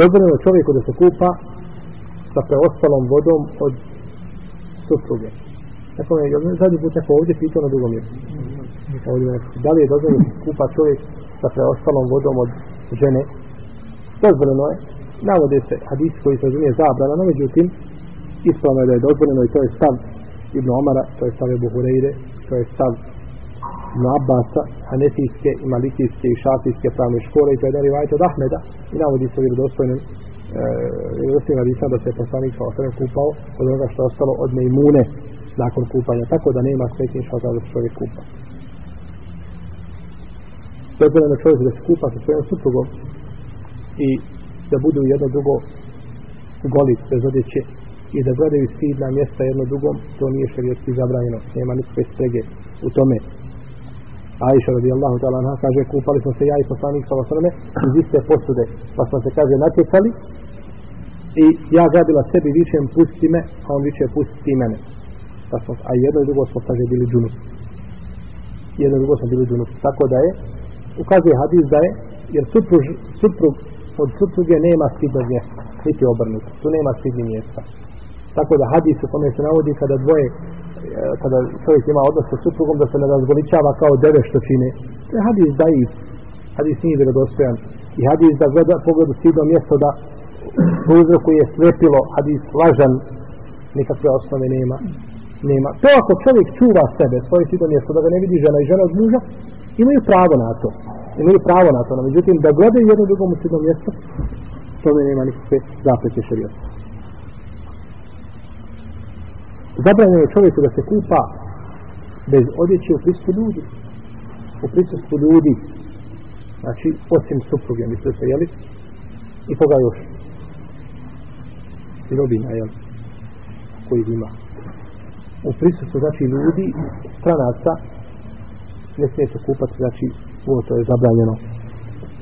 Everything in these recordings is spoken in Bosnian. dozvoljeno čovjeku da se kupa sa preostalom vodom od supruge. Neko je, jel zadnji put neko ovdje pitao na drugom mjestu? Ovdje da li je dozvoljeno kupa čovjek sa preostalom vodom od žene? Dozvoljeno je. Navode se hadis koji se razumije zabrana, no međutim, ispravno je da je dozvoljeno i to je stav Ibn Omara, to je stav Ebu Hureyre, to je stav ibn Abbasa, Hanefijske, i Malikijske, i Šafijske pravne škole, i to je jedan rivajt od Ahmeda, i navodi se vjerodostojnim, e, vjerodostojnim radisan da se poslanik sa osrem kupao od onoga što je ostalo od Neimune nakon kupanja, tako da nema sveti ništa za da se čovjek kupa. Dozvoljeno čovjek da se kupa sa svojom suprugom i da budu jedno drugo goli bez odjeće i da gledaju stidna mjesta jedno drugom, to nije šarijetski zabranjeno, nema nikakve strege u tome. Aisha radijallahu ta'ala anha kaže kupali smo se ja i poslanik sa vasrame iz iste posude pa smo se kaže natjecali i ja gradila sebi višem pusti me a on više pusti mene pa smo, a jedno i drugo smo kaže bili džunup jedno i drugo smo bili džunup tako da je ukazuje hadis da je jer supruž, suprug od supruge nema stidnog mjesta niti obrnuto tu nema stidnog mjesta tako da hadis u kome se navodi kada dvoje E, kada čovjek ima odnos sa suprugom da se ne razgoličava kao deve što čine to je hadis da i hadis nije vjerodostojan i hadis da gleda pogledu sidno mjesto da uzrokuje je svepilo hadis lažan nikakve osnove nema nema to ako čovjek čuva sebe svoje sidno mjesto da ga ne vidi žena i žena od muža imaju pravo na to imaju pravo na to no, međutim da gledaju jedno drugom u sidno mjesto to ne nema nikakve zapreće šarijosti zabranjeno je čovjeku da se kupa bez odjeće u prisutu ljudi. U prisutu ljudi. Znači, osim supruge, misli se, jeli? I koga još? I robina, jel? Koji ima. U prisutu, znači, ljudi, stranaca, ne smije se kupati, znači, ovo to je zabranjeno.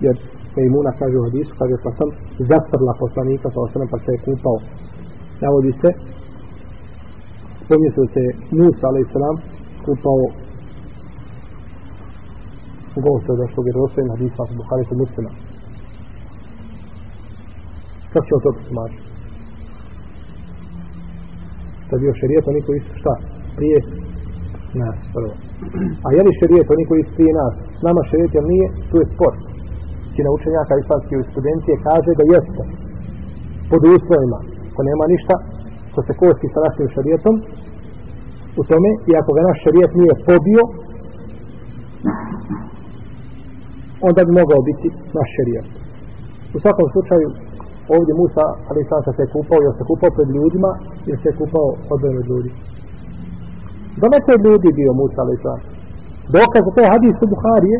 Jer Mejmuna kaže u hadisu, kaže, pa sam zasrla poslanika, pa sam pa se je kupao. Navodi se, spominje se da se Musa alaih sram kupao u govoru da što bi rosa ima hadisa u Bukhari su muslima. Kako će o to posmaći? To je bio šerijet, oni koji su šta? Prije nas prvo. A je li šerijet, oni koji su prije nas? Nama šerijet jel nije? Tu je spor. Čina učenjaka islamske studentije kaže da jeste. Pod uslovima. Ako nema ništa, što se kosi sa našim šarijetom u tome, iako ga naš šarijet nije pobio, onda bi mogao biti naš šarijet. U svakom slučaju, ovdje Musa, ali sam se kupao, jer se kupao pred ljudima, jer se kupao odbrojno ljudi. Daleko je ljudi bio Musa, ali sam. Dokaz za to je hadis u Buharije,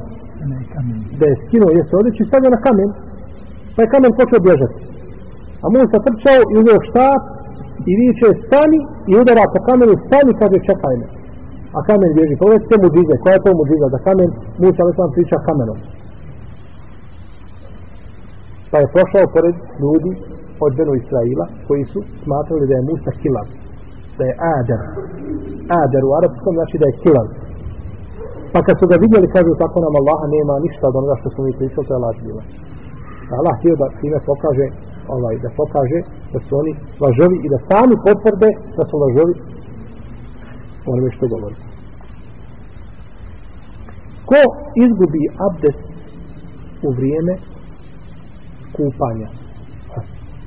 da je skinuo, jeste odreći, stavio na kamen, pa je kamen počeo bježati. A Musa trčao i uzeo štap, i viče stani i udara po kamenu stani kaže čekaj me a kamen bježi pogled te mu dize koja je to mu dize da kamen Musa ali sam priča kamenom pa je prošao pored ljudi od Benu Israila koji su smatrali da je Musa kilav da je Ader Ader u arapskom znači da je kilav pa kad su ga vidjeli kažu tako nam Allaha nema ništa od onoga što smo mi pričali to je laž bila pa Allah htio da time pokaže ovaj, da pokaže da su oni lažovi i da sami potvrde da su lažovi onome što govori. Ko izgubi abdest u vrijeme kupanja?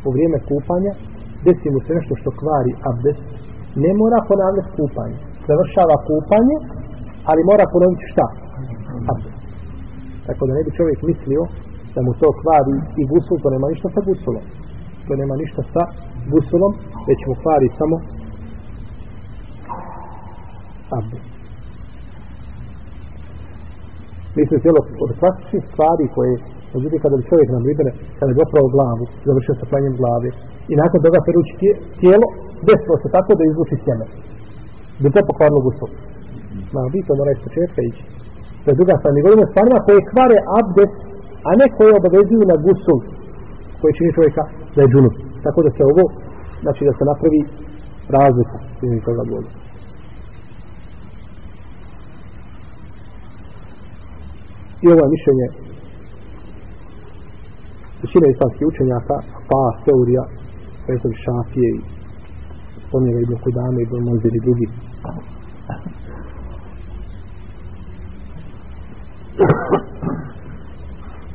U vrijeme kupanja desi mu se nešto što kvari abdest. Ne mora ponavljati kupanje. Završava kupanje, ali mora ponoviti šta? Abdest. Tako da ne bi čovjek mislio da mu to kvari i gusul, to nema ništa sa gusulom. To nema ništa sa gusulom, već mu kvari samo abdu. Mislim, cijelo od klasičnih stvari koje Međutim, kada bi čovjek nam libere, kada bi opravo glavu, završio sa planjem glave, i nakon toga peruči tijelo, desilo se tako da izvuči sjeme. Bi to pokvarno gusto. Ma, vi to moraju s početka ići. To je druga stvar. Mi govorimo stvarima koje kvare abdest a ne koje obavezuju na gusul koji čini čovjeka da je džunup. Tako da se ovo, znači da se napravi razliku iz toga bolja. I ovo je mišljenje većine islamskih učenjaka, pa teorija, pa je to šafije i pomjera i blokodame i blomazir i drugi